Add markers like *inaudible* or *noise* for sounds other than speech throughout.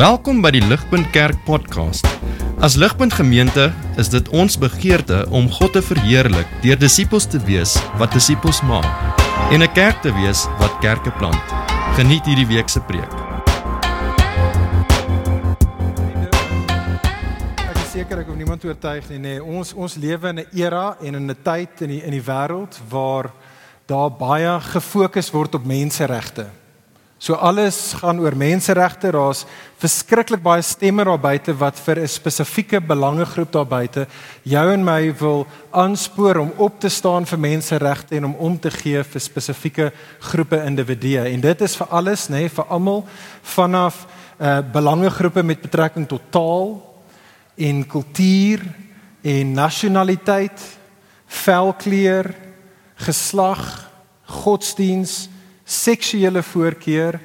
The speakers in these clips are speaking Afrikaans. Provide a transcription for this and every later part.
Welkom by die Ligpunt Kerk podcast. As Ligpunt Gemeente is dit ons begeerte om God te verheerlik deur disippels te wees wat disippels maak en 'n kerk te wees wat kerke plant. Geniet hierdie week se preek. Ek is seker ek hoef niemand oortuig nie, nee, ons ons lewe in 'n era en in 'n tyd in die in die wêreld waar daar baie gefokus word op menseregte. So alles gaan oor menseregte. Daar's verskriklik baie stemme daar buite wat vir 'n spesifieke belangegroep daar buite jou en my wil aanspoor om op te staan vir menseregte en om om te gee vir spesifieke groepe individue. En dit is vir alles, nê, nee, vir almal vanaf uh belangegroepe met betrekking tot taal en kultuur en nasionaliteit, velkleur, geslag, godsdiens seksuele voorkeur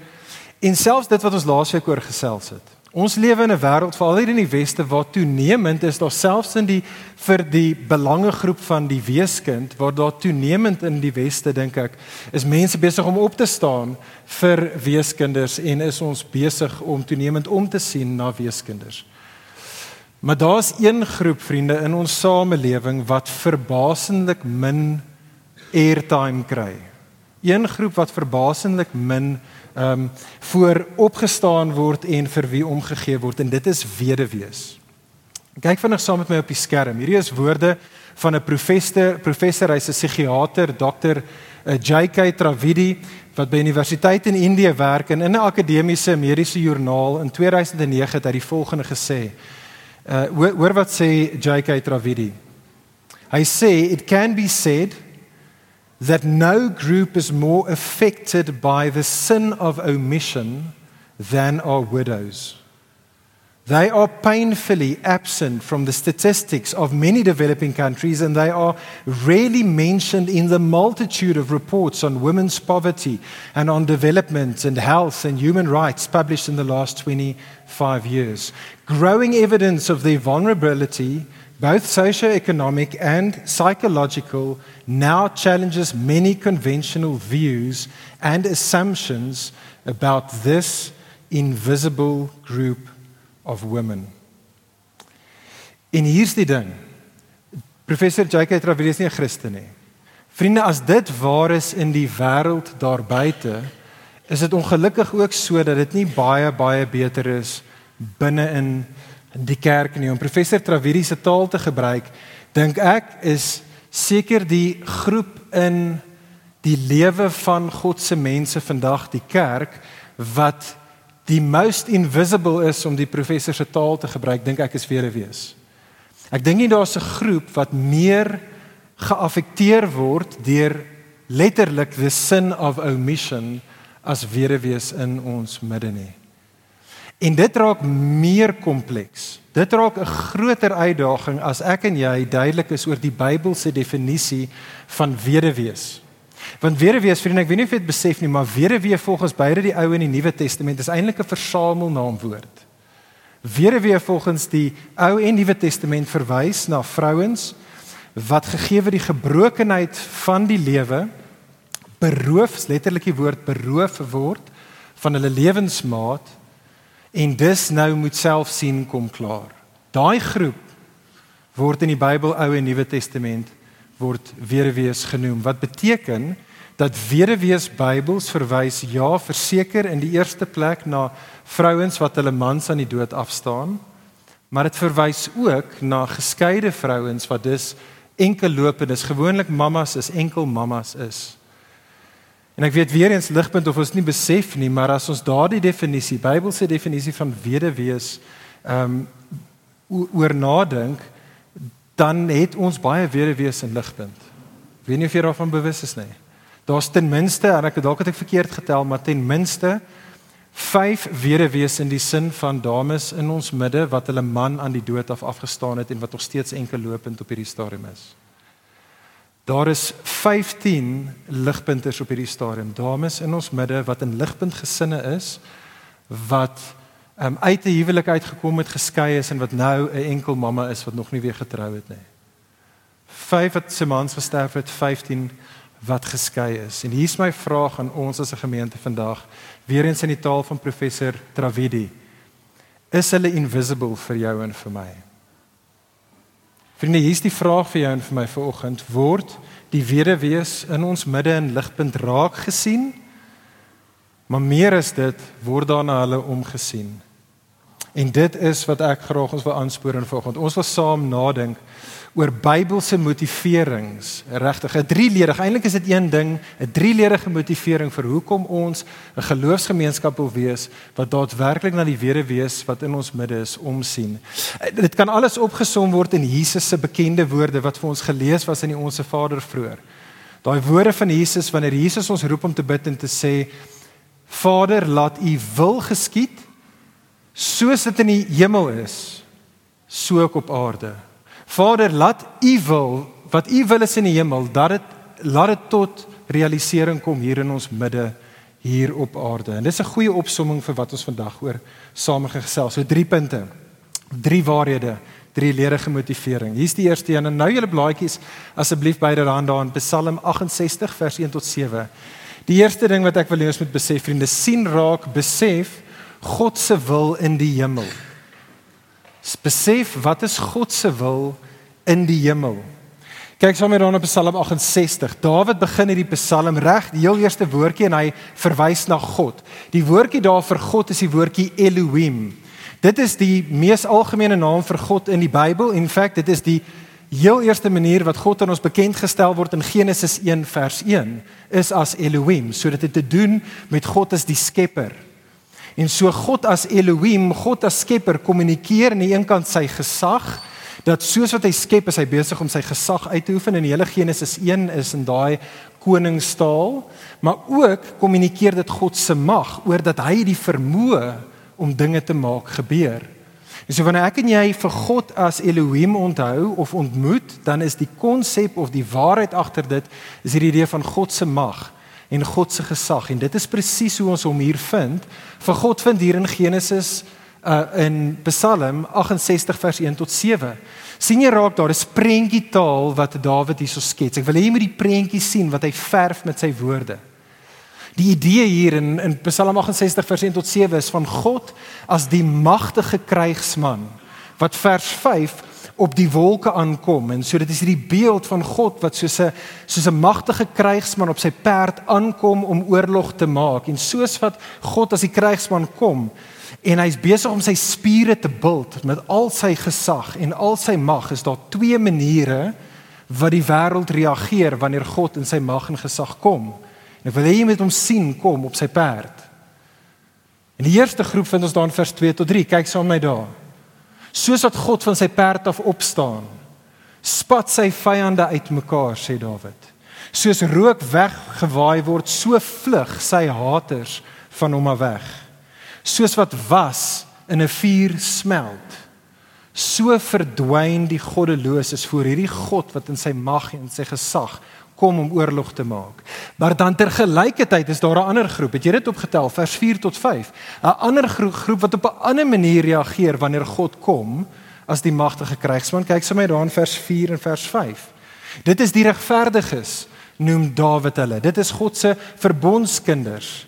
en selfs dit wat ons laasweek oor gesels het. Ons lewe in 'n wêreld veral hier in die weste waar toenemend is daar selfs in die vir die belangegroep van die weeskind waar daar toenemend in die weste dink ek is mense besig om op te staan vir weeskinders en is ons besig om toenemend om te sien na weeskinders. Maar daar's een groep vriende in ons samelewing wat verbaasendlik min airtime kry een groep wat verbaasendlik min ehm um, voor opgestaan word en vir wie omgegee word en dit is weduwees. Kyk vinnig saam met my op die skerm. Hierdie is woorde van 'n professor, professor hy's 'n psigiater, dokter eh, J.K. Travidi wat by universiteit in Indië werk en in 'n akademiese mediese joernaal in 2009 het hy die volgende gesê. Uh hoor wat sê J.K. Travidi. Hy sê it can be said that no group is more affected by the sin of omission than are widows. They are painfully absent from the statistics of many developing countries, and they are rarely mentioned in the multitude of reports on women's poverty and on development and health and human rights published in the last 25 years. Growing evidence of their vulnerability both socio-economic and psychological, now challenges many conventional views and assumptions about this invisible group of women. En hier's die ding. Professor J.K. Travell is nie 'n Christen nie. Vriende, as dit waar is in die wêreld daar buite, is dit ongelukkig ook so dat dit nie baie baie beter is binne in in die kerk nie om professor Traveri se taal te gebruik, dink ek is seker die groep in die lewe van God se mense vandag, die kerk wat die most invisible is om die professor se taal te gebruik, dink ek is weduwees. Ek dink nie daar's 'n groep wat meer geaffekteer word deur letterlik the sin of omission as weduwees in ons midde nie. En dit raak meer kompleks. Dit raak 'n groter uitdaging as ek en jy duidelik is oor die Bybelse definisie van weduwees. Want weduwees, vriende, ek weet nie of jy dit besef nie, maar weduwee volgens beide die Ou en die Nuwe Testament is eintlik 'n versamelnaamwoord. Weduwee volgens die Ou en Nuwe Testament verwys na vrouens wat gegee word die gebrokenheid van die lewe beroof, letterlik die woord beroof word van hulle lewensmaat en dus nou moet self sien kom klaar. Daai groep word in die Bybel Ou en Nuwe Testament word weduwees genoem wat beteken dat weduwees Bybels verwys ja verseker in die eerste plek na vrouens wat hulle mans aan die dood afstaan maar dit verwys ook na geskeide vrouens wat dus enkel lopendes gewoonlik mammas is enkel mammas is En ek weet weer eens ligpunt of ons nie besef nie, maar as ons daardie definisie, Bybelse definisie van weduwees ehm um, oor nadink, dan het ons baie weduwees in ligpunt. Ek weet nie of jy daarvan bewus is nie. Daar's ten minste, en ek dalk het ek verkeerd getel, maar ten minste 5 weduwees in die sin van dames in ons midde wat hulle man aan die dood af afgestaan het en wat nog steeds enkel lopend op hierdie stadium is. Daar is 15 ligpunters op hierdie stadium. Dames in ons midde wat in ligpunt gesinne is wat um, uit 'n huwelik uitgekom het, geskei is en wat nou 'n enkel mamma is wat nog nie weer getrou het nie. 5 wat se mans gesterf het, 15 wat geskei is. En hier's my vraag aan ons as 'n gemeente vandag, weer eens in die taal van professor Travidi. is hulle invisible vir jou en vir my. Vriende, hier's die vraag vir jou en vir my vanoggend: word die wederwees in ons midde in ligpunt raak gesien? Maar meer as dit, word daar na hulle omgesien. En dit is wat ek graag ons wil aanspoor in vanoggend. Ons wil saam nadink oor Bybelse motiverings. Regtig, 'n drieledig. Eintlik is dit een ding, 'n drieledige motivering vir hoekom ons 'n geloofsgemeenskap wil wees wat daadwerklik na die wederwees wat in ons midde is omsien. Dit kan alles opgesom word in Jesus se bekende woorde wat vir ons gelees was in die Onse Vader vroeër. Daai woorde van Jesus wanneer Jesus ons roep om te bid en te sê Vader, laat U wil geskied soos dit in die hemel is, so ook op aarde. Vader, laat U wil, wat U wil is in die hemel, dat dit laat dit tot realisering kom hier in ons midde hier op aarde. En dis 'n goeie opsomming vir wat ons vandag oor samegesels. So drie punte. Drie waarhede, drie leerige motivering. Hier's die eerste een. En nou julle blaadjies asseblief byderhand daar in Psalm 68 vers 1 tot 7. Die eerste ding wat ek wil hê ons moet besef, vriende, sien raak, besef God se wil in die hemel besef wat is God se wil in die hemel. Kyk sommer dan op Psalm 68. Dawid begin hierdie Psalm reg, die heel eerste woordjie en hy verwys na God. Die woordjie daar vir God is die woordjie Elohim. Dit is die mees algemene naam vir God in die Bybel. In feite, dit is die heel eerste manier wat God aan ons bekend gestel word in Genesis 1 vers 1 is as Elohim, sodat dit te doen met God as die skepper. En so God as Elohim, God as skepper kommunikeer aan die een kant sy gesag dat soos wat hy skep is hy besig om sy gesag uit te oefen en die hele Genesis 1 is in daai koningstaal, maar ook kommunikeer dit God se mag oor dat hy die vermoë om dinge te maak gebeur. En so wanneer ek en jy vir God as Elohim onthou of ontmoet, dan is die konsep of die waarheid agter dit is hierdie idee van God se mag en God se gesag en dit is presies hoe ons hom hier vind. Vir God vind hier in Genesis uh in Psalm 68 vers 1 tot 7. sien jy raak daar is prentjie taal wat Dawid hierso skets. Ek wil hê jy moet die prentjie sien wat hy verf met sy woorde. Die idee hier in in Psalm 68 vers 1 tot 7 is van God as die magtige krygsman wat vers op die wolke aankom. En so dit is hierdie beeld van God wat soos 'n soos 'n magtige krygsman op sy perd aankom om oorlog te maak. En soos wat God as die krygsman kom en hy's besig om sy spiere te bult met al sy gesag en al sy mag is daar twee maniere wat die wêreld reageer wanneer God in sy mag en gesag kom. En ek wil hê jy moet hom sien kom op sy perd en die eerste groep vind ons daar in vers 2 tot 3 kyk saam met my daar soos wat God van sy perd af opstaan spat sy vyande uitmekaar sê Dawid soos rook weggewaai word so vlug sy haters van hom af weg. Soos wat was in 'n vuur smelt so verdwyn die goddeloses voor hierdie God wat in sy mag en sy gesag kom om oorlog te maak. Maar dan tergelykertyd is daar 'n ander groep. Het jy dit opgetel vers 4 tot 5? 'n Ander groep, groep wat op 'n ander manier reageer wanneer God kom as die magtige krygsman. Kyk sommer daar in vers 4 en vers 5. Dit is die regverdiges noem Dawid hulle. Dit is God se verbondskinders.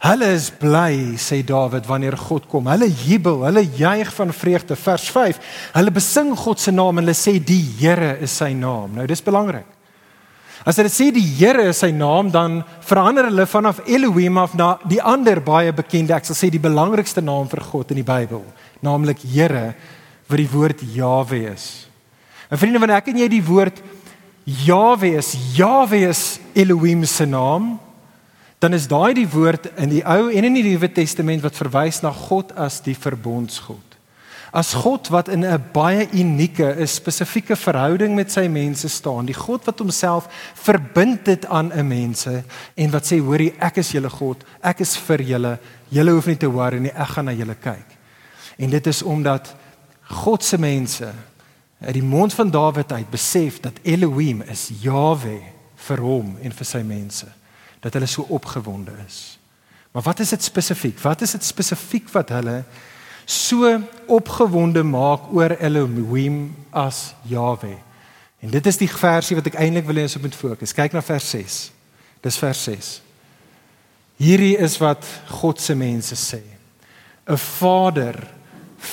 Hulle is bly, sê Dawid, wanneer God kom. Hulle jubel, hulle juig van vreugde. Vers 5. Hulle besing God se naam en hulle sê die Here is sy naam. Nou dis belangrik. As hulle sê die Here is sy naam, dan verander hulle vanaf Elohim af na die ander baie bekende, ek sal sê die belangrikste naam vir God in die Bybel, naamlik Here wat die woord Jahwe is. En vriende, wanneer ek en jy die woord Jahwe is, Jahwe is Elohim se naam, dan is daai die woord in die Ou en in die Nuwe Testament wat verwys na God as die verbondsgod as God wat in 'n baie unieke, 'n spesifieke verhouding met sy mense staan, die God wat homself verbind het aan 'n mense en wat sê hoorie ek is julle God, ek is vir julle, julle hoef nie te worry nie, ek gaan na julle kyk. En dit is omdat God se mense uit die mond van Dawid uit besef dat Elohim is Jahwe vir hom en vir sy mense, dat hulle so opgewonde is. Maar wat is dit spesifiek? Wat is dit spesifiek wat hulle so opgewonde maak oor Elohim as Jahwe. En dit is die versie wat ek eintlik wil hê ons moet fokus. Kyk na vers 6. Dis vers 6. Hierdie is wat God se mense sê. 'n Vader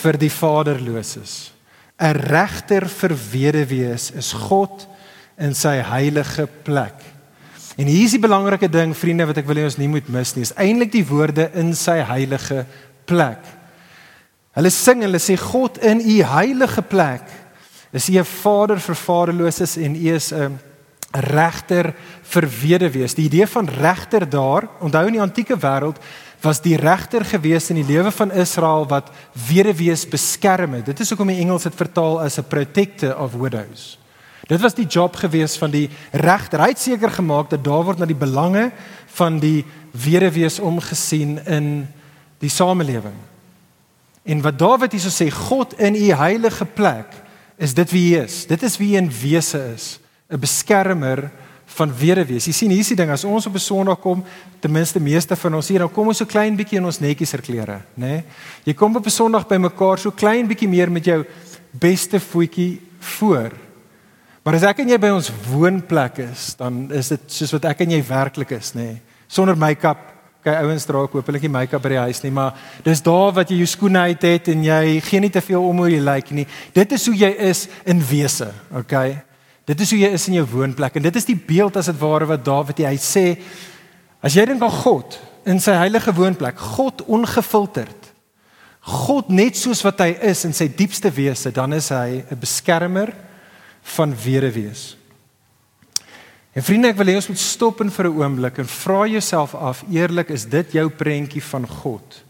vir die vaderloses. 'n Regter vir weduwees is God in sy heilige plek. En hier is die belangrike ding vriende wat ek wil hê ons nie moet mis nie, is eintlik die woorde in sy heilige plek. Hulle sing, hulle sê God in u heilige plek is u 'n vader vir vaderloses en u is 'n regter vir weduwees. Die idee van regter daar, onthou in die antieke wêreld was die regter gewees in die lewe van Israel wat weduwees beskerm het. Dit is hoekom die Engels dit vertaal as a protector of widows. Dit was die job gewees van die regter. Hy het seker gemaak dat daar word na die belange van die weduwees omgesien in die samelewing. En wat Dawid hierso sê, God in u heilige plek is dit wie hy is. Dit is wie hy in wese is, 'n beskermer van weduwees. Jy sien hier is die ding as ons op 'n Sondag kom, ten minste meeste van ons hier, dan kom ons so klein bietjie in ons netjies klere, nê? Nee? Jy kom op 'n Sondag by mekaar so klein bietjie meer met jou beste voetjie voor. Maar as ek en jy by ons woonplek is, dan is dit soos wat ek en jy werklik is, nê? Nee? Sonder make-up. Okay, ouens dra ook hopelik nie make-up by die huis nie, maar dis daar wat jy jou skoene uit het en jy gee nie te veel om hoe jy lyk nie. Dit is hoe jy is in wese, okay? Dit is hoe jy is in jou woonplek en dit is die beeld as dit ware wat Dawid hy sê as jy dink aan God in sy heilige woonplek, God ongefilterd. God net soos wat hy is in sy diepste wese, dan is hy 'n beskermer van wederwees. En vriende, ek wil hê ons moet stop en vir 'n oomblik en vra jouself af, eerlik, is dit jou prentjie van God?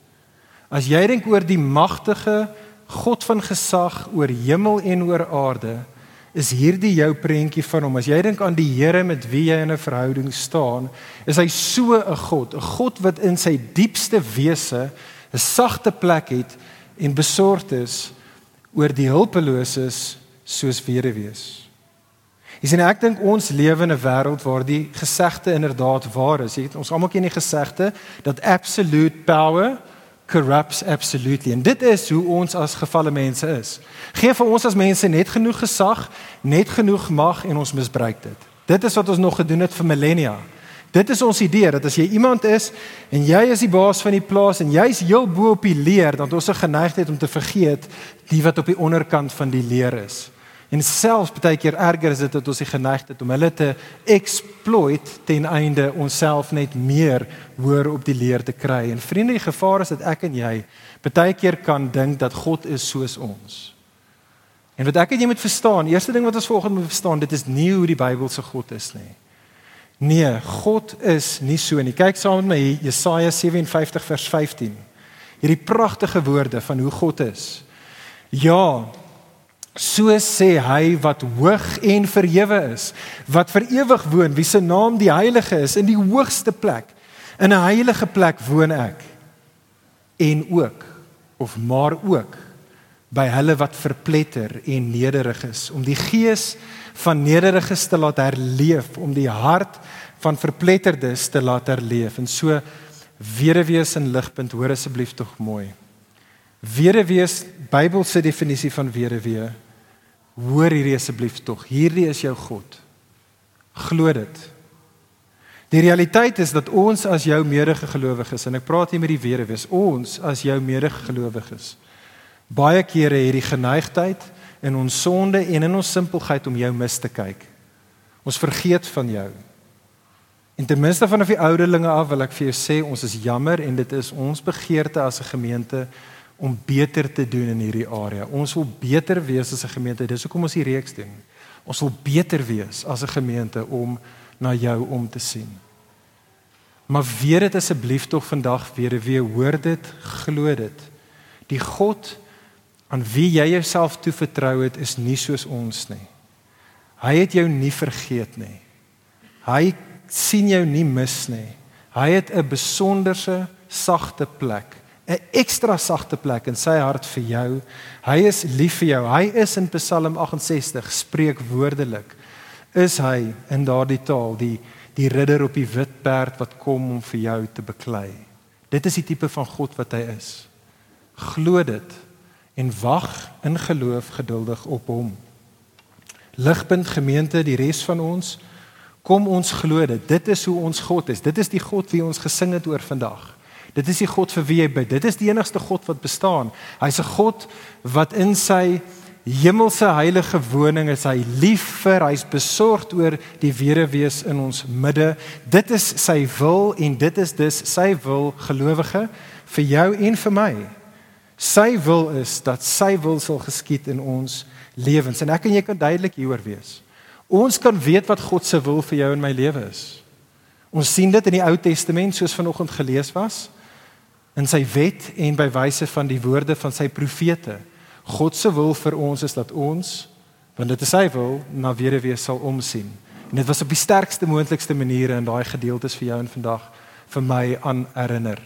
As jy dink oor die magtige God van gesag oor hemel en oor aarde, is hierdie jou prentjie van hom. As jy dink aan die Here met wie jy in 'n verhouding staan, is hy so 'n God, 'n God wat in sy diepste wese 'n sagte plek het en besorgd is oor die hulpeloses soos weduwees. Jy sien ek dink ons lewe in 'n wêreld waar die gesegde inderdaad waar is. Jy weet ons almal ken die gesegde dat absolute power corrupts absolutely. En dit is hoe ons as gefalle mense is. Gee vir ons as mense net genoeg gesag, net genoeg mag en ons misbruik dit. Dit is wat ons nog gedoen het vir millennia. Dit is ons idee dat as jy iemand is en jy is die baas van die plaas en jy's heel bo op die leer, dan het ons 'n geneigtheid om te vergeet die wat op die onderkant van die leer is. En selfs baie keer erger is dit dat ons die geneigtheid om hulle te exploit ten einde onsself net meer hoor op die leer te kry. En vriende, die gevaar is dat ek en jy baie keer kan dink dat God is soos ons. En wat ek en jy moet verstaan, eerste ding wat ons volgens moet verstaan, dit is nie hoe die Bybel se God is nie. Nee, God is nie so nie. Kyk saam met my Jesaja 57 vers 15. Hierdie pragtige woorde van hoe God is. Ja, So sê hy wat hoog en verhewe is, wat vir ewig woon, wie se naam die heilige is in die hoogste plek. In 'n heilige plek woon ek. En ook of maar ook by hulle wat verpletter en nederig is, om die gees van nederiges te laat herleef, om die hart van verpletterdes te laat herleef. En so wederwees en ligpunt, hoor asseblief tog mooi. Wederwees Bybelse definisie van wederwees Hoor hierdie asseblief tog. Hierdie is jou God. Glo dit. Die realiteit is dat ons as jou medegelowiges en ek praat hier met die weduwees, ons as jou medegelowiges baie kere het die geneigtheid in ons sonde en in ons simpelheid om jou mis te kyk. Ons vergeet van jou. En ten minste vanaf die ouderlinge af wil ek vir jou sê ons is jammer en dit is ons begeerte as 'n gemeente om beter te doen in hierdie area. Ons wil beter wees as 'n gemeente. Dis hoekom ons hierdie reeks doen. Ons wil beter wees as 'n gemeente om na jou om te sien. Maar weet dit asseblief tog vandag weer weer hoor dit, glo dit. Die God aan wie jy jouself toevertrou het is nie soos ons nie. Hy het jou nie vergeet nie. Hy sien jou nie mis nie. Hy het 'n besonderse sagte plek 'n ekstra sagte plek in sy hart vir jou. Hy is lief vir jou. Hy is in Psalm 68 spreek woordelik. Is hy in daardie taal die die ridder op die wit perd wat kom om vir jou te beklei. Dit is die tipe van God wat hy is. Glo dit en wag in geloof geduldig op hom. Ligpunt gemeente, die res van ons, kom ons glo dit. Dit is hoe ons God is. Dit is die God wie ons gesing het oor vandag. Dit is die God vir wie jy bid. Dit is die enigste God wat bestaan. Hy's 'n God wat in sy hemelse heilige woning is hy lief vir, hy's besorgd oor die wederwees in ons midde. Dit is sy wil en dit is dus sy wil gelowige vir jou en vir my. Sy wil is dat sy wil sal geskied in ons lewens en ek en jy kan duidelik hieroor wees. Ons kan weet wat God se wil vir jou en my lewe is. Ons sien dit in die Ou Testament soos vanoggend gelees was in sy wet en by wyse van die woorde van sy profete. God se wil vir ons is dat ons want dit is sy wil na wederwees sal omsien. En dit was op die sterkste moontlikste maniere in daai gedeeltes vir jou en vandag vir my aan herinner.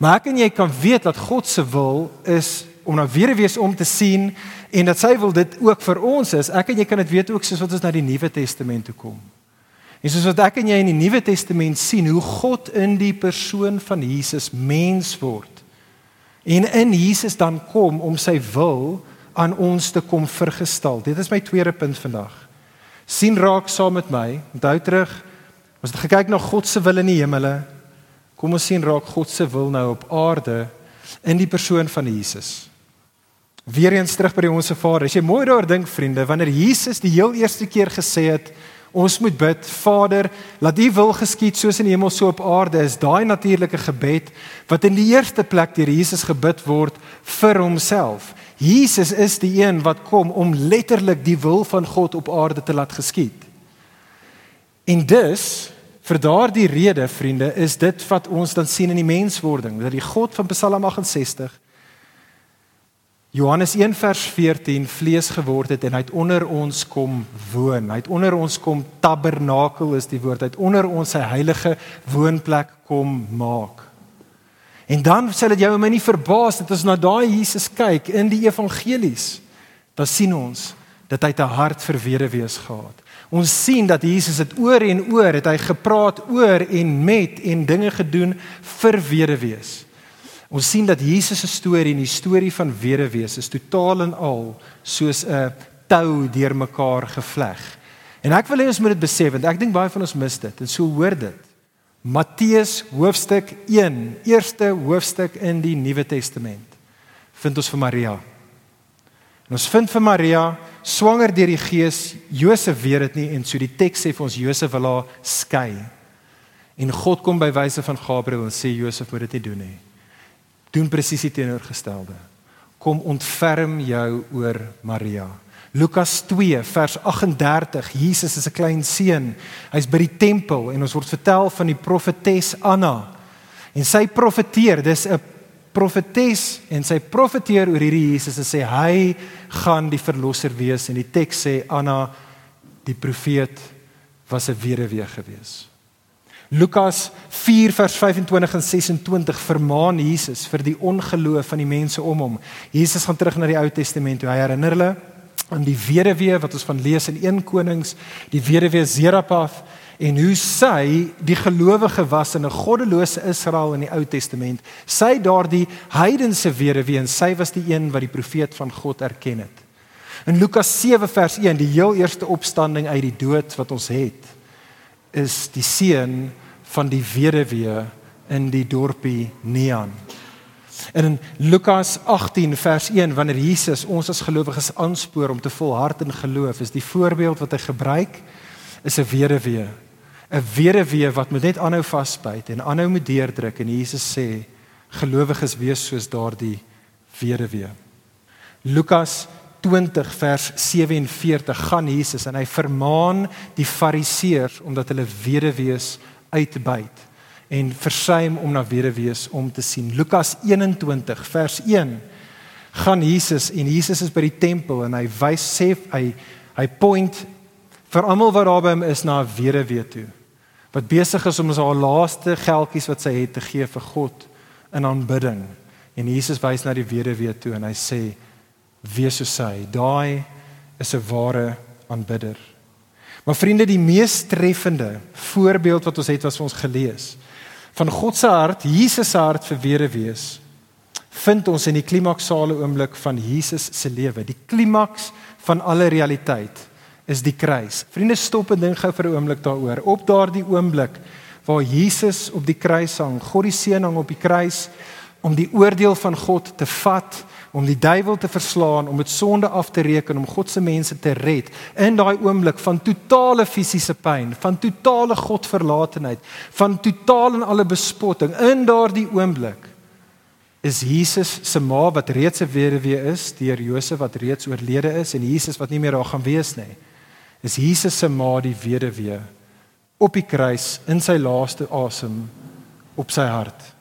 Maar ek en jy kan weet dat God se wil is om na wederwees om te sien en dat sy wil dit ook vir ons is. Ek en jy kan dit weet ook soos wat ons na die Nuwe Testament toe kom. En soos wat ek en jy in die Nuwe Testament sien hoe God in die persoon van Jesus mens word en in Jesus dan kom om sy wil aan ons te kom vergestel. Dit is my tweede punt vandag. sien raak saam met my. Onthou terug, ons het gekyk na God se wil in die hemele. Kom ons sien raak God se wil nou op aarde in die persoon van Jesus. Weereens terug by onsse Vader. As jy mooi daaroor dink, vriende, wanneer Jesus die heel eerste keer gesê het, Ons moet bid, Vader, laat U wil geskied soos in die hemel so op aarde is. Daai natuurlike gebed wat in die eerste plek deur Jesus gebid word vir homself. Jesus is die een wat kom om letterlik die wil van God op aarde te laat geskied. En dus vir daardie rede, vriende, is dit wat ons dan sien in die menswording, dat die God van Psalm 68 Johannes 1 vers 14 vlees geword het en hy het onder ons kom woon. Hy het onder ons kom tabernakel is die woord. Hy het onder ons sy heilige woonplek kom maak. En dan sê dit jou my nie verbaas dat as ons na daai Jesus kyk in die evangelies, dan sien ons dat hy 'n hart vir wederwees gehad. Ons sien dat Jesus dit oor en oor het hy gepraat oor en met en dinge gedoen vir wederwees. Ons sien dat Jesus se storie en die storie van wederwees is totaal en al soos 'n tou deurmekaar gevleg. En ek wil hê ons moet dit besef want ek dink baie van ons mis dit en so hoor dit. Matteus hoofstuk 1, eerste hoofstuk in die Nuwe Testament vind ons vir Maria. En ons vind vir Maria swanger deur die Gees. Josef weet dit nie en so die teks sê vir ons Josef wil haar skei. En God kom by wyse van Gabriël en sê Josef moet dit nie doen nie doen presies die teenoorgestelde. Kom ontferm jou oor Maria. Lukas 2 vers 38. Jesus is 'n klein seun. Hy's by die tempel en ons word vertel van die profetes Anna. En sy profeteer, dis 'n profetes en sy profeteer oor hierdie Jesus en sê hy gaan die verlosser wees en die teks sê Anna die profeet was 'n weduwee gewees. Lukas 4 vers 25 en 26 vermaan Jesus vir die ongeloof van die mense om hom. Jesus gaan terug na die Ou Testament toe. Hy herinner hulle aan die weduwee wat ons van lees in 1 Konings, die weduwee Zerapath en hoe sy die gelowige was in 'n goddelose Israel in die Ou Testament. Sy daardie heidense weduwee en sy was die een wat die profeet van God erken het. In Lukas 7 vers 1, die heel eerste opstanding uit die dood wat ons het, is die seun van die weduwee in die dorpie Nean. En in Lukas 18 vers 1 wanneer Jesus ons as gelowiges aanspoor om te volhard in geloof, is die voorbeeld wat hy gebruik is 'n weduwee. 'n Weduwee wat moet net aanhou vasbyt en aanhou moet deurdruk en Jesus sê gelowiges wees soos daardie weduwee. Lukas 20 vers 47 gaan Jesus en hy vermaan die fariseërs omdat hulle weduwees uitbuit en versuim om na wederwees om te sien. Lukas 21 vers 1 gaan Jesus en Jesus is by die tempel en hy wys sê hy hy point vir almal wat daar by hom is na 'n wederwee toe. Wat besig is om sy laaste geldjies wat sy het te gee vir God in aanbidding. En Jesus wys na die wederwee toe en hy sê wees so sy. Daai is 'n ware aanbidder. Maar vriende, die mees treffende voorbeeld wat ons het was ons gelees van God se hart, Jesus se hart vir wederwees vind ons in die klimaksale oomblik van Jesus se lewe. Die klimaks van alle realiteit is die kruis. Vriende, stop en dink gou vir 'n oomblik daaroor. Op daardie oomblik waar Jesus op die kruis hang, God die seun hang op die kruis om die oordeel van God te vat, om die duiwel te verslaan, om dit sonde af te reken, om God se mense te red. In daai oomblik van totale fisiese pyn, van totale godverlatenheid, van totaal en alle bespotting, in daardie oomblik is Jesus se ma wat reeds 'n weduwee is deur Josef wat reeds oorlede is en Jesus wat nie meer daar gaan wees nie. Is Jesus se ma die weduwee op die kruis in sy laaste asem op sy hart.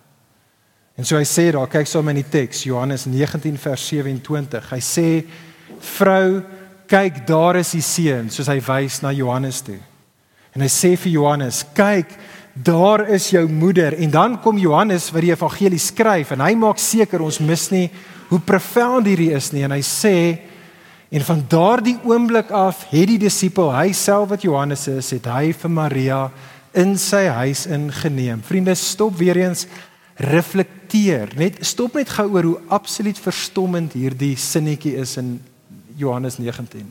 En so hy sê daar, kyk saam in die teks, Johannes 19 vers 27. Hy sê: "Vrou, kyk, daar is die seun," soos hy wys na Johannes toe. En hy sê vir Johannes: "Kyk, daar is jou moeder." En dan kom Johannes wat die evangelie skryf en hy maak seker ons mis nie hoe profound hierdie is nie en hy sê en van daardie oomblik af het die disipel, hy self wat Johannes is, het hy vir Maria in sy huis ingeneem. Vriende, stop weer eens reflekteer. Net stop net gou oor hoe absoluut verstommend hierdie sinnetjie is in Johannes 19.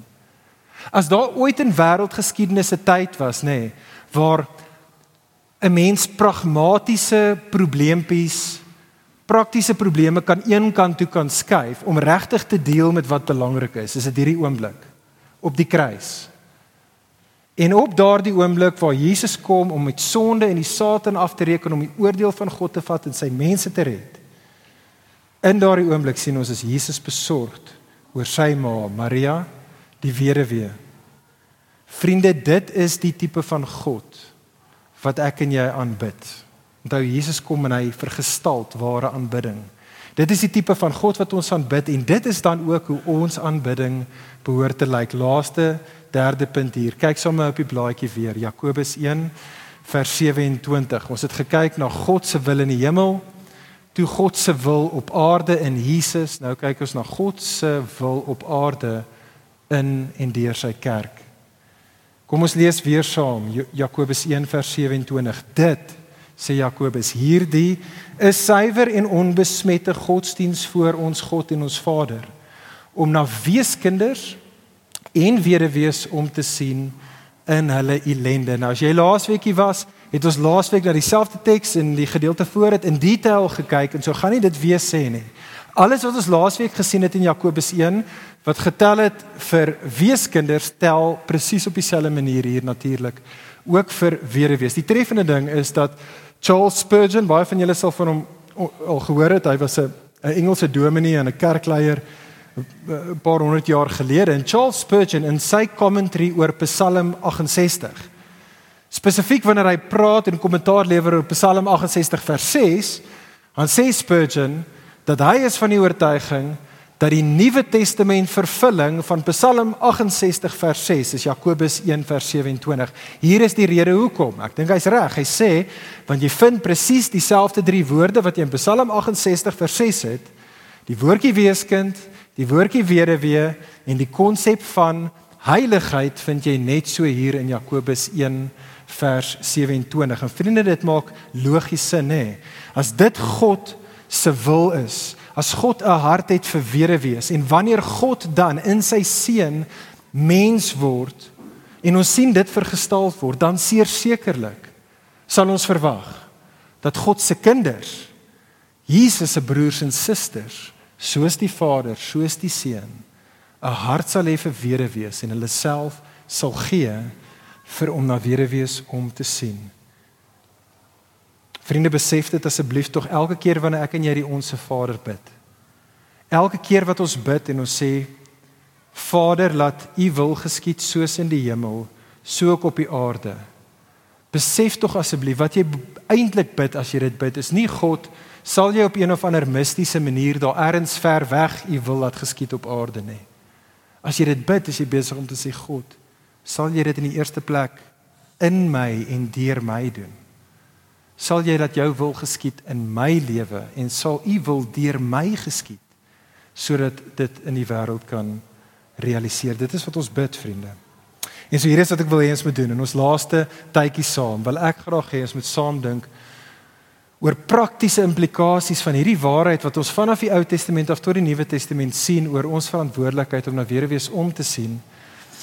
As daar ooit in wêreldgeskiedenis 'n tyd was, nê, nee, waar 'n mens pragmatiese probleempies, praktiese probleme kan een kant toe kan skuif om regtig te deel met wat belangrik is, is dit hierdie oomblik op die kruis. En op daardie oomblik waar Jesus kom om met sonde en die Satan af te reken om die oordeel van God te vat en sy mense te red. In daardie oomblik sien ons as Jesus besorgd oor sy ma Maria, die weduwee. Vriende, dit is die tipe van God wat ek en jy aanbid. Onthou Jesus kom en hy vergestalt ware aanbidding. Dit is die tipe van God wat ons aanbid en dit is dan ook hoe ons aanbidding behoort te lyk. Laaste derde punt hier. Kyk sommer op die blaadjie weer. Jakobus 1 vers 27. Ons het gekyk na God se wil in die hemel, toe God se wil op aarde in Jesus. Nou kyk ons na God se wil op aarde in en deur sy kerk. Kom ons lees weer saam Jakobus 1 vers 27. Dit sê Jakobus hierdie is suiwer en onbesmette godsdiens voor ons God en ons Vader om na weeskinders en weduwees om te sien in hulle ellende. Nou as jy laasweekie was, het ons laasweek na dieselfde teks in die gedeelte voor dit in detail gekyk en so gaan nie dit weer sê nie. Alles wat ons laasweek gesien het in Jakobus 1 wat getel het vir weeskinders tel presies op dieselfde manier hier natuurlik ook vir weduwees. Die treffende ding is dat Charles Spurgeon, baie van julle sal van hom al gehoor het, hy was 'n 'n Engelse dominee en 'n kerkleier 'n paar honderd jaar gelede en Charles Spurgeon in sy commentary oor Psalm 68. Spesifiek wanneer hy praat en kommentaar lewer oor Psalm 68 vers 6, dan sê Spurgeon dat hy is van die oortuiging dat die Nuwe Testament vervulling van Psalm 68 vers 6 is Jakobus 1 vers 27. Hier is die rede hoekom. Ek dink hy's reg. Hy sê want jy vind presies dieselfde drie woorde wat jy in Psalm 68 vers 6 het. Die woordjie weeskind, Die woordjie weduwee en die konsep van heiligheid vind jy net so hier in Jakobus 1 vers 27. En vriende, dit maak logies sin, hè. As dit God se wil is, as God 'n hart het vir weduwees en wanneer God dan in sy seun mens word en ons sien dit vergestal word, dan sekerlik sal ons verwag dat God se kinders Jesus se broers en susters soos die Vader, soos die Seun 'n hart sal hê vir weduwees en hulle self sal gee vir om na weduwees om te sien. Vriende besef dit asseblief tog elke keer wanneer ek en jy die onsse Vader bid. Elke keer wat ons bid en ons sê Vader laat U wil geskied soos in die hemel, so ook op die aarde. Besef tog asseblief wat jy eintlik bid as jy dit bid is nie God sal jy op een of ander mistiese manier daar ergens ver weg u wil laat geskied op aarde nê. As jy dit bid, is jy besig om te sê God, sal jy dit in die eerste plek in my en deur my doen? Sal jy dat jou wil geskied in my lewe en sal u wil deur my geskied sodat dit in die wêreld kan realiseer. Dit is wat ons bid, vriende. En so hier is wat ek wil hê ons moet doen in ons laaste tydjie saam. Wil ek graag hê ons moet saam dink oor praktiese implikasies van hierdie waarheid wat ons vanaf die Ou Testament af tot die Nuwe Testament sien oor ons verantwoordelikheid om na weerwees om te sien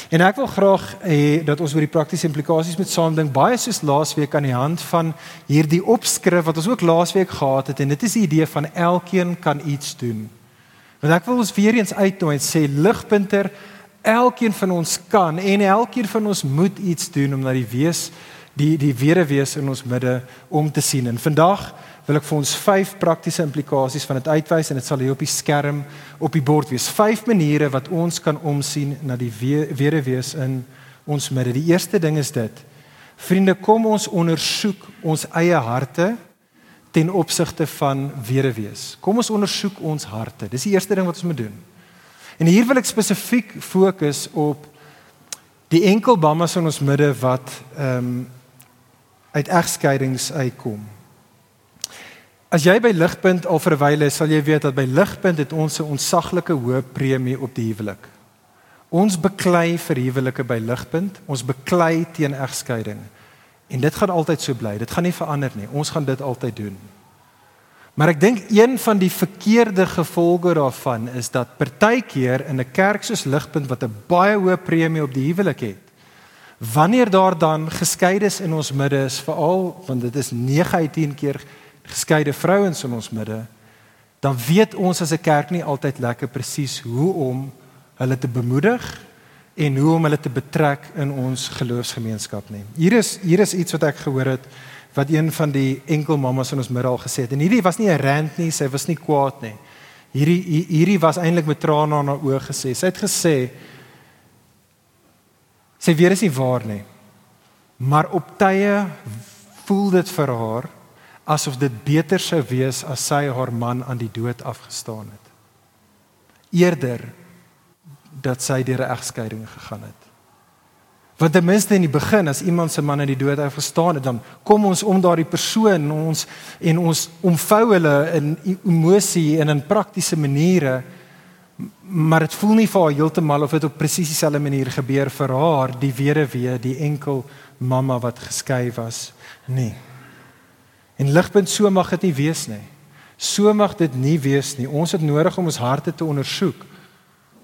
En ek wil graag hê dat ons oor die praktiese implikasies met saamdink baie soos laasweek aan die hand van hierdie opskrif wat ons ook laasweek gehad het en dit is die idee van elkeen kan iets doen. Want ek wil ons weer eens uitnooi en sê ligpunter elkeen van ons kan en elkeen van ons moet iets doen om na die wees die die were wees in ons midde om te sien. En vandag wil ek vir ons vyf praktiese implikasies van dit uitwys en dit sal hier op die skerm op die bord wees. Vyf maniere wat ons kan omsien na die were wees in ons midde. Die eerste ding is dit. Vriende, kom ons ondersoek ons eie harte ten opsigte van were wees. Kom ons ondersoek ons harte. Dis die eerste ding wat ons moet doen. En hier wil ek spesifiek fokus op die enkel mammas in ons midde wat ehm um, uit egskeidings uitkom. As jy by ligpunt al verwyle, sal jy weet dat by ligpunt het ons 'n onsaglike hoë premie op die huwelik. Ons beklei vir huwelike by ligpunt, ons beklei teen egskeiding. En dit gaan altyd so bly. Dit gaan nie verander nie. Ons gaan dit altyd doen. Maar ek dink een van die verkeerde gevolge daarvan is dat partykeer in 'n kerk soos Ligpunt wat 'n baie hoë premie op die huwelik het, wanneer daar dan geskeides in ons midde is, veral want dit is 9 uit 10 keer geskeide vrouens in ons midde, dan weet ons as 'n kerk nie altyd lekker presies hoe om hulle te bemoedig en hoe om hulle te betrek in ons geloofsgemeenskap nie. Hier is hier is iets wat ek gehoor het wat een van die enkel mammas in ons midde al gesê het. En hierdie was nie 'n rant nie, sy was nie kwaad nie. Hierdie hierdie was eintlik met trane in haar oë gesê. Sy het gesê sy weet dit is nie waar nie. Maar op tye voel dit vir haar asof dit beter sou wees as sy haar man aan die dood afgestaan het. Eerder dat sy deur 'n egskeiding gegaan het. Want ten minste in die begin as iemand se man aan die dood afgestaan het, dan kom ons om daardie persoon ons en ons omvou hulle in emosie en in praktiese maniere maar dit voel nie vir haar heeltemal of dit op presies dieselfde manier gebeur vir haar die weduwee die enkel mamma wat geskei was nie En ligpunt so mag dit nie wees nie. So mag dit nie wees nie. Ons het nodig om ons harte te ondersoek.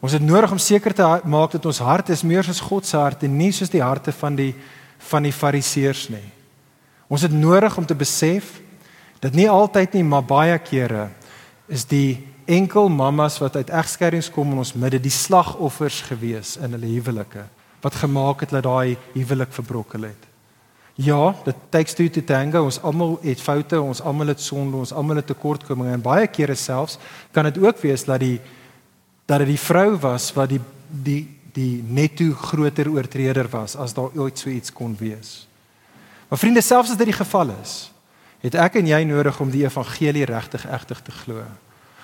Ons het nodig om seker te maak dat ons hart is meer soos God se hart en nie soos die harte van die van die fariseërs nie. Ons het nodig om te besef dat nie altyd nie, maar baie kere is die enkel mammas wat uit egskeidings kom in ons midde die slagoffers gewees in hulle huwelike wat gemaak het dat daai huwelik verbrokel het. Ja, dit takes two to tango. Ons almal het foute, ons almal het sonde, ons almal het tekortkominge en baie kere selfs kan dit ook wees dat die dat dit die vrou was wat die die die netto groter oortreder was as daar ooit so iets kon wees. Maar vriende, selfs as dit die geval is, het ek en jy nodig om die evangelie regtig egtig te glo.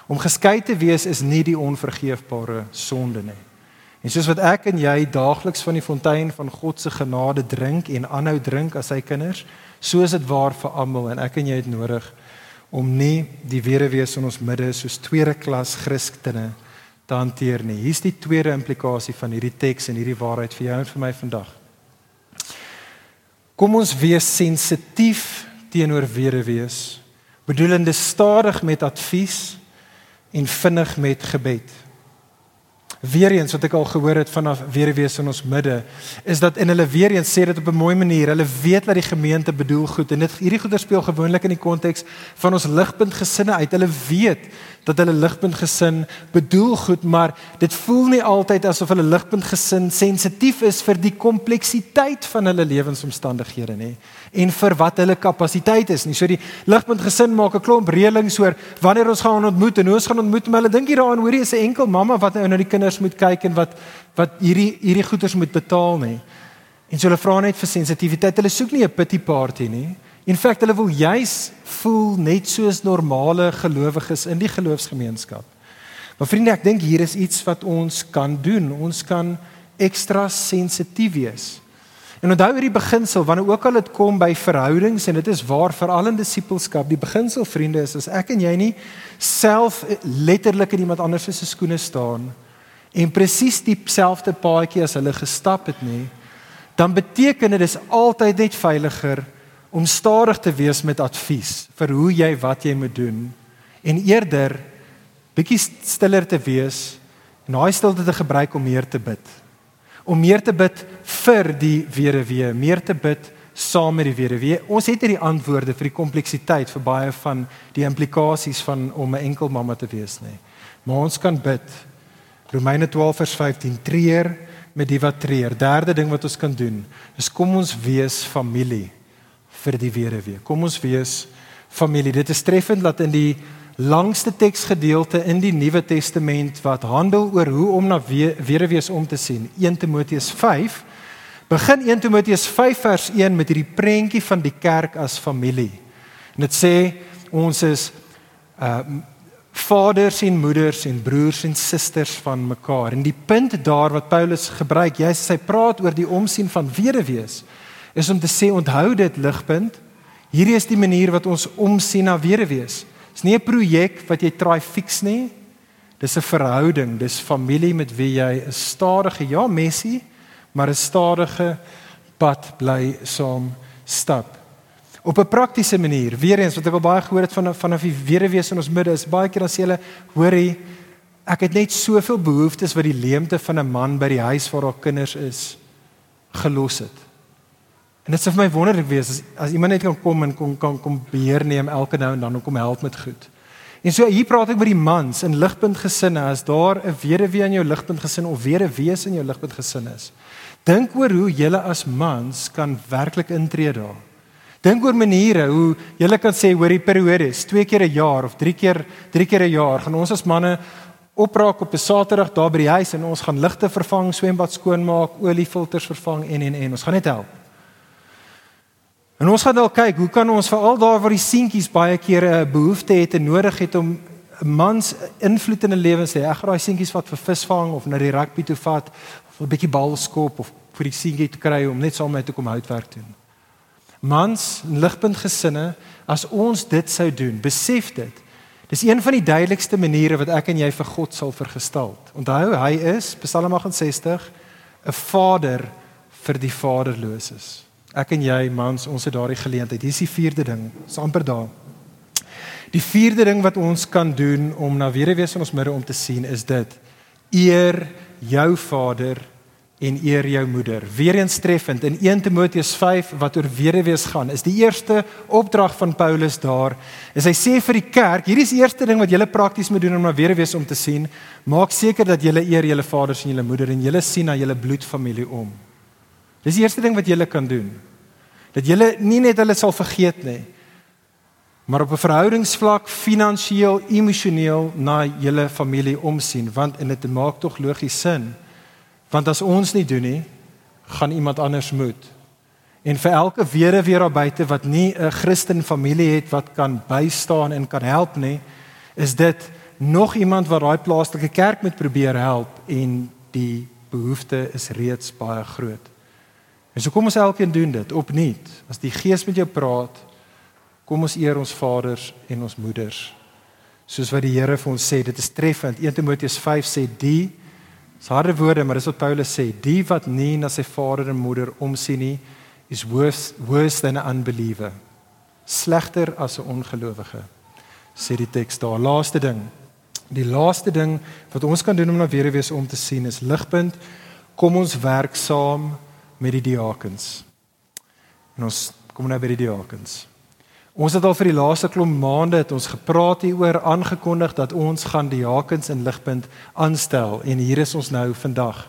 Om geskei te wees is nie die onvergeefbare sonde nie. En soos wat ek en jy daagliks van die fontein van God se genade drink en aanhou drink as sy kinders, so is dit waar vir almal en ek en jy het nodig om nie die werewees in ons midde soos tweede klas Christene te hanteer nie. Hier's die tweede implikasie van hierdie teks en hierdie waarheid vir jou en vir my vandag. Kom ons wees sensitief teenoor werewees, bedoelende stadig met advies en vinnig met gebed. Weer eens wat ek al gehoor het vanaf weer wees in ons midde is dat en hulle weer eens sê dit op 'n mooi manier. Hulle weet dat die gemeente bedoel goed en dit hierdie goeie speel gewoonlik in die konteks van ons ligpunt gesinne uit. Hulle weet dat hulle ligpunt gesin bedoel goed, maar dit voel nie altyd asof hulle ligpunt gesin sensitief is vir die kompleksiteit van hulle lewensomstandighede nie en vir wat hulle kapasiteit is nie. So die ligpunt gesin maak 'n klomp reëlings oor wanneer ons gaan ontmoet en hoe ons gaan ontmoet, maar hulle dink hier daaraan, hoorie, is 'n enkel mamma wat nou na die kinders moet kyk en wat wat hierdie hierdie goeders moet betaal nie. En so hulle vra net vir sensitiwiteit. Hulle soek nie 'n pity party nie. In feite hulle wil juis voel net soos normale gelowiges in die geloofsgemeenskap. Maar vriende, ek dink hier is iets wat ons kan doen. Ons kan ekstra sensitief wees. En onthou hierdie beginsel wanneer ook al dit kom by verhoudings en dit is waar veral in disippelskap, die beginsel vriende is as ek en jy nie self letterlik in iemand anders se skoene staan en presies dieselfde paadjie as hulle gestap het nie, dan beteken dit is altyd net veiliger om stadig te wees met advies vir hoe jy wat jy moet doen en eerder bietjie stiller te wees en daai stilte te gebruik om meer te bid om meer te bid vir die weduwee, meer te bid saam met die weduwee. Ons het nie die antwoorde vir die kompleksiteit vir baie van die implikasies van om 'n enkel mamma te wees nie. Maar ons kan bid. Romeine 12 vers 15 treur met die wat treur. Derde ding wat ons kan doen is kom ons wees familie vir die weduwee. Kom ons wees familie. Dit is treffend dat in die langste teksgedeelte in die Nuwe Testament wat handel oor hoe om na weduwees om te sien, 1 Timoteus 5 begin 1 Timoteus 5 vers 1 met hierdie prentjie van die kerk as familie. En dit sê ons is uh vaders en moeders en broers en susters van mekaar. En die punt daar wat Paulus gebruik, jy sê hy praat oor die omsien van weduwees, is om te sê onthou dit ligpunt. Hierdie is die manier wat ons omsien na weduwees. Dis nie 'n projek wat jy try fix nie. Dis 'n verhouding, dis familie met wie jy 'n stadige ja messie maar 'n stadige pad bly saam stap. Op 'n praktiese manier, weer eens wat ek al baie gehoor het van van 'n wederwees in ons midde is baie keer dan sê hulle, hoorie, ek het net soveel behoeftes wat die leemte van 'n man by die huis waar haar kinders is gelos het. En dit sou vir my wonderlik wees as as iemand net kan kom en kom kan kom beheer neem elke nou en dan om kom help met goed. En so hier praat ek met die mans in ligpunt gesinne as daar 'n weduwee in jou ligpunt gesin of weduwees in jou ligpunt gesin is. Dink oor hoe julle as mans kan werklik intree daar. Dink oor maniere hoe julle kan sê hoor die periodes, twee keer 'n jaar of drie keer drie keer 'n jaar gaan ons as manne opraak op 'n Saterdag daar by die huis en ons gaan ligte vervang, swembad skoonmaak, oliefilters vervang en en en ons gaan net help. En ons gaan dalk kyk hoe kan ons veral daar waar die seentjies baie kere 'n behoefte het en nodig het om 'n mans invloed in 'n lewens hê. Ek gaan daai seentjies wat vir visvang of na die rugby toe vat 'n bietjie bal skop of vir die seentjie te kry om net saam met my te kom houtwerk doen. Mans, ligpunt gesinne, as ons dit sou doen, besef dit. Dis een van die duidelikste maniere wat ek en jy vir God sal vergestel. Onthou, hy is Psalm 68 'n vader vir die vaderloses. Ek en jy mans, ons het daardie geleentheid. Hier is die vierde ding, is amper daar. Die vierde ding wat ons kan doen om na wederwees in ons midde om te sien is dit: eer jou vader en eer jou moeder. Weereens treffend in 1 Timoteus 5 wat oor weduwees gaan, is die eerste opdrag van Paulus daar. Is hy sê vir die kerk, hierdie is die eerste ding wat julle prakties moet doen om na weduwees om te sien, maak seker dat julle eer julle vaders en julle moeder en julle sien na julle bloedfamilie om. Dis die eerste ding wat julle kan doen. Dat julle nie net hulle sal vergeet nie, maar op 'n verhoudingsvlak, finansiëel, emosioneel na julle familie omsien, want en dit maak tog logies sin. Want as ons nie doen nie, gaan iemand anders moet. En vir elke weduwee weer daar buite wat nie 'n Christen familie het wat kan bystaan en kan help nie, is dit nog iemand wat daai plaaslike kerk moet probeer help en die behoefte is reeds baie groot. En so kom ons elkeen doen dit opnuut. As die Gees met jou praat, kom ons eer ons vaders en ons moeders. Soos wat die Here vir ons sê, dit is treffend. 1 Timoteus 5 sê die harde woorde, maar dis wat Paulus sê, die wat nie na sy vader en moeder omsien nie, is worse worse than an unbeliever. Slegter as 'n ongelowige. Sê die teks daar. Laaste ding. Die laaste ding wat ons kan doen om na weerwees om te sien is ligpunt. Kom ons werk saam met die diakens. En ons kom nou by die diakens. Ons het al vir die laaste klomp maande het ons gepraat hieroor aangekondig dat ons gaan diakens in ligpunt aanstel en hier is ons nou vandag.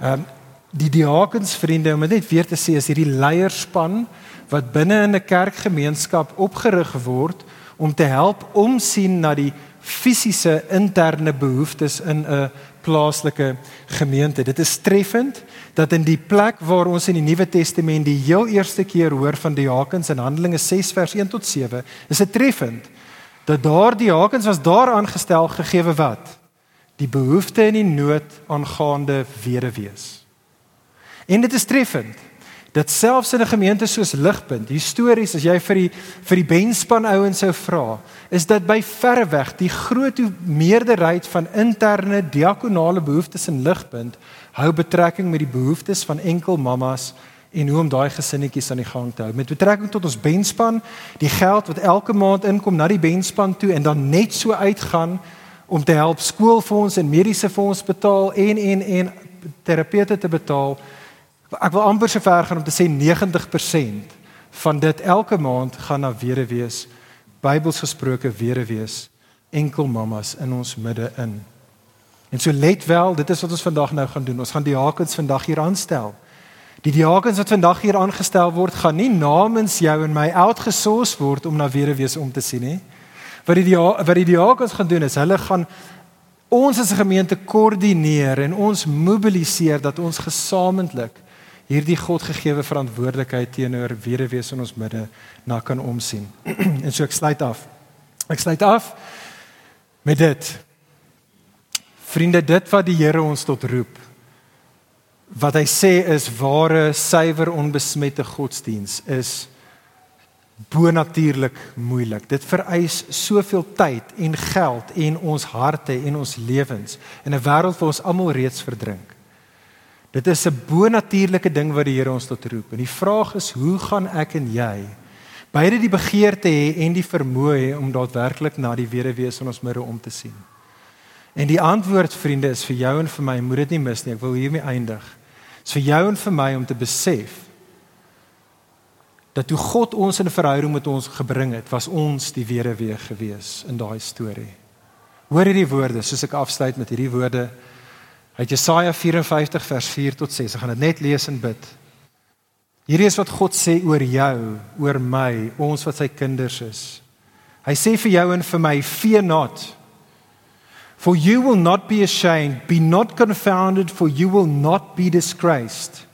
Ehm um, die diakens vriende om net weer te sê is hierdie leierspan wat binne in 'n kerkgemeenskap opgerig word om te help omsien na die fisiese interne behoeftes in 'n plaaslike gemeente. Dit is treffend dat in die plek waar ons in die Nuwe Testament die heel eerste keer hoor van diakens in Handelinge 6 vers 1 tot 7, is dit treffend dat daar diakens was daar aangestel gegee wat die behoefte en die nood aangaande weduwees. En dit is treffend dat selfs in 'n gemeente soos Ligpunt, histories as jy vir die vir die benspan ouens sou vra, is dat by verreweg die groot meerderheid van interne diakonale behoeftes in Ligpunt hou betrekking met die behoeftes van enkel mammas en hoe om daai gesinnetjies aan die gang te hou. Met betrekking tot ons benspan, die geld wat elke maand inkom na die benspan toe en dan net so uitgaan om te help skoolfonds en mediese fonds betaal en en en terapeute te betaal. Ek wil amper so ver gaan om te sê 90% van dit elke maand gaan na weduwees, Bybels gesproke weduwees, enkel mammas in ons midde in. En so let wel, dit is wat ons vandag nou gaan doen. Ons gaan die diakens vandag hier aanstel. Die diakens wat vandag hier aangestel word, gaan nie namens jou en my uitgesoos word om na weduwees om te sien nie. Wat die wat die diakens gaan doen is, hulle gaan ons as 'n gemeente koördineer en ons mobiliseer dat ons gesamentlik hierdie Godgegewe verantwoordelikheid teenoor weduwees in ons midde na kan omsien. *clears throat* en so ek sluit af. Ek sluit af met dit. Vriende, dit wat die Here ons tot roep. Wat hy sê is ware, suiwer, onbesmette godsdiens is bonatuurlik moeilik. Dit vereis soveel tyd en geld en ons harte en ons lewens in 'n wêreld waar ons almal reeds verdrink. Dit is 'n bonatuurlike ding wat die Here ons tot roep. En die vraag is, hoe gaan ek en jy beide die begeerte hê en die vermoë om daadwerklik na die wederwees in ons midde om te sien? En die antwoord vriende is vir jou en vir my, moet dit nie mis nie. Ek wil hiermee eindig. Dit is vir jou en vir my om te besef dat toe God ons in 'n verhouding met ons gebring het, was ons die weerweer gewees in daai storie. Hoor hierdie woorde, soos ek afsluit met hierdie woorde uit Jesaja 54 vers 4 tot 6. Ek gaan dit net lees en bid. Hierdie is wat God sê oor jou, oor my, ons wat sy kinders is. Hy sê vir jou en vir my, fear not. For you will not be ashamed, be not confounded, for you will not be disgraced.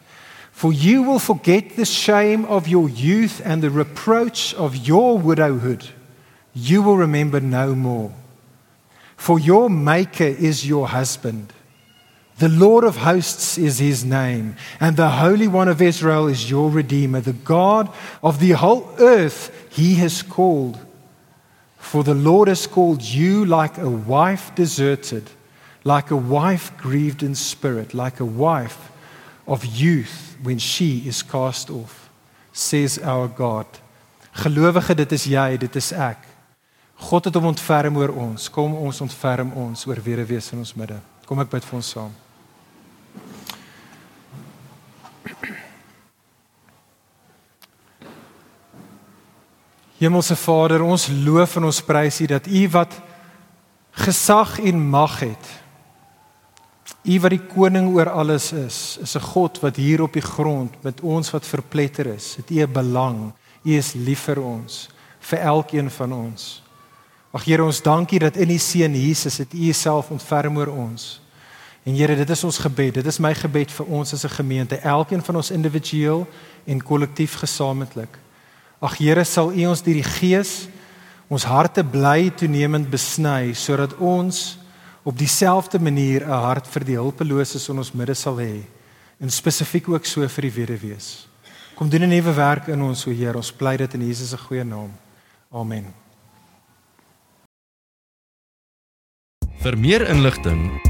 For you will forget the shame of your youth and the reproach of your widowhood. You will remember no more. For your Maker is your husband. The Lord of hosts is his name, and the Holy One of Israel is your Redeemer. The God of the whole earth he has called. For the Lord has called you like a wife deserted, like a wife grieved in spirit, like a wife of youth when she is cast off says our God gelowige dit is jy dit is ek God het hom ontferm oor ons kom ons ontferm ons oor wederwees in ons midde kom ek bid vir ons saam Hemelse Vader ons loof en ons prys U dat U wat gesag en mag het U wat die koning oor alles is, is 'n God wat hier op die grond met ons wat verpletter is. Het U 'n belang. U is lief vir ons, vir elkeen van ons. Ag Here, ons dankie dat in U seun Jesus het U self ontferm oor ons. En Here, dit is ons gebed. Dit is my gebed vir ons as 'n gemeente, elkeen van ons individueel en kollektief gesamentlik. Ag Here, sal U ons deur die Gees ons harte bly toenemend besny sodat ons op dieselfde manier 'n hart vir die hulpeloses in ons midde sal hê en spesifiek ook so vir die weduwees. Kom doen 'n nuwe werk in ons, o Heer. Ons pleit dit in Jesus se goeie naam. Amen. Vir meer inligting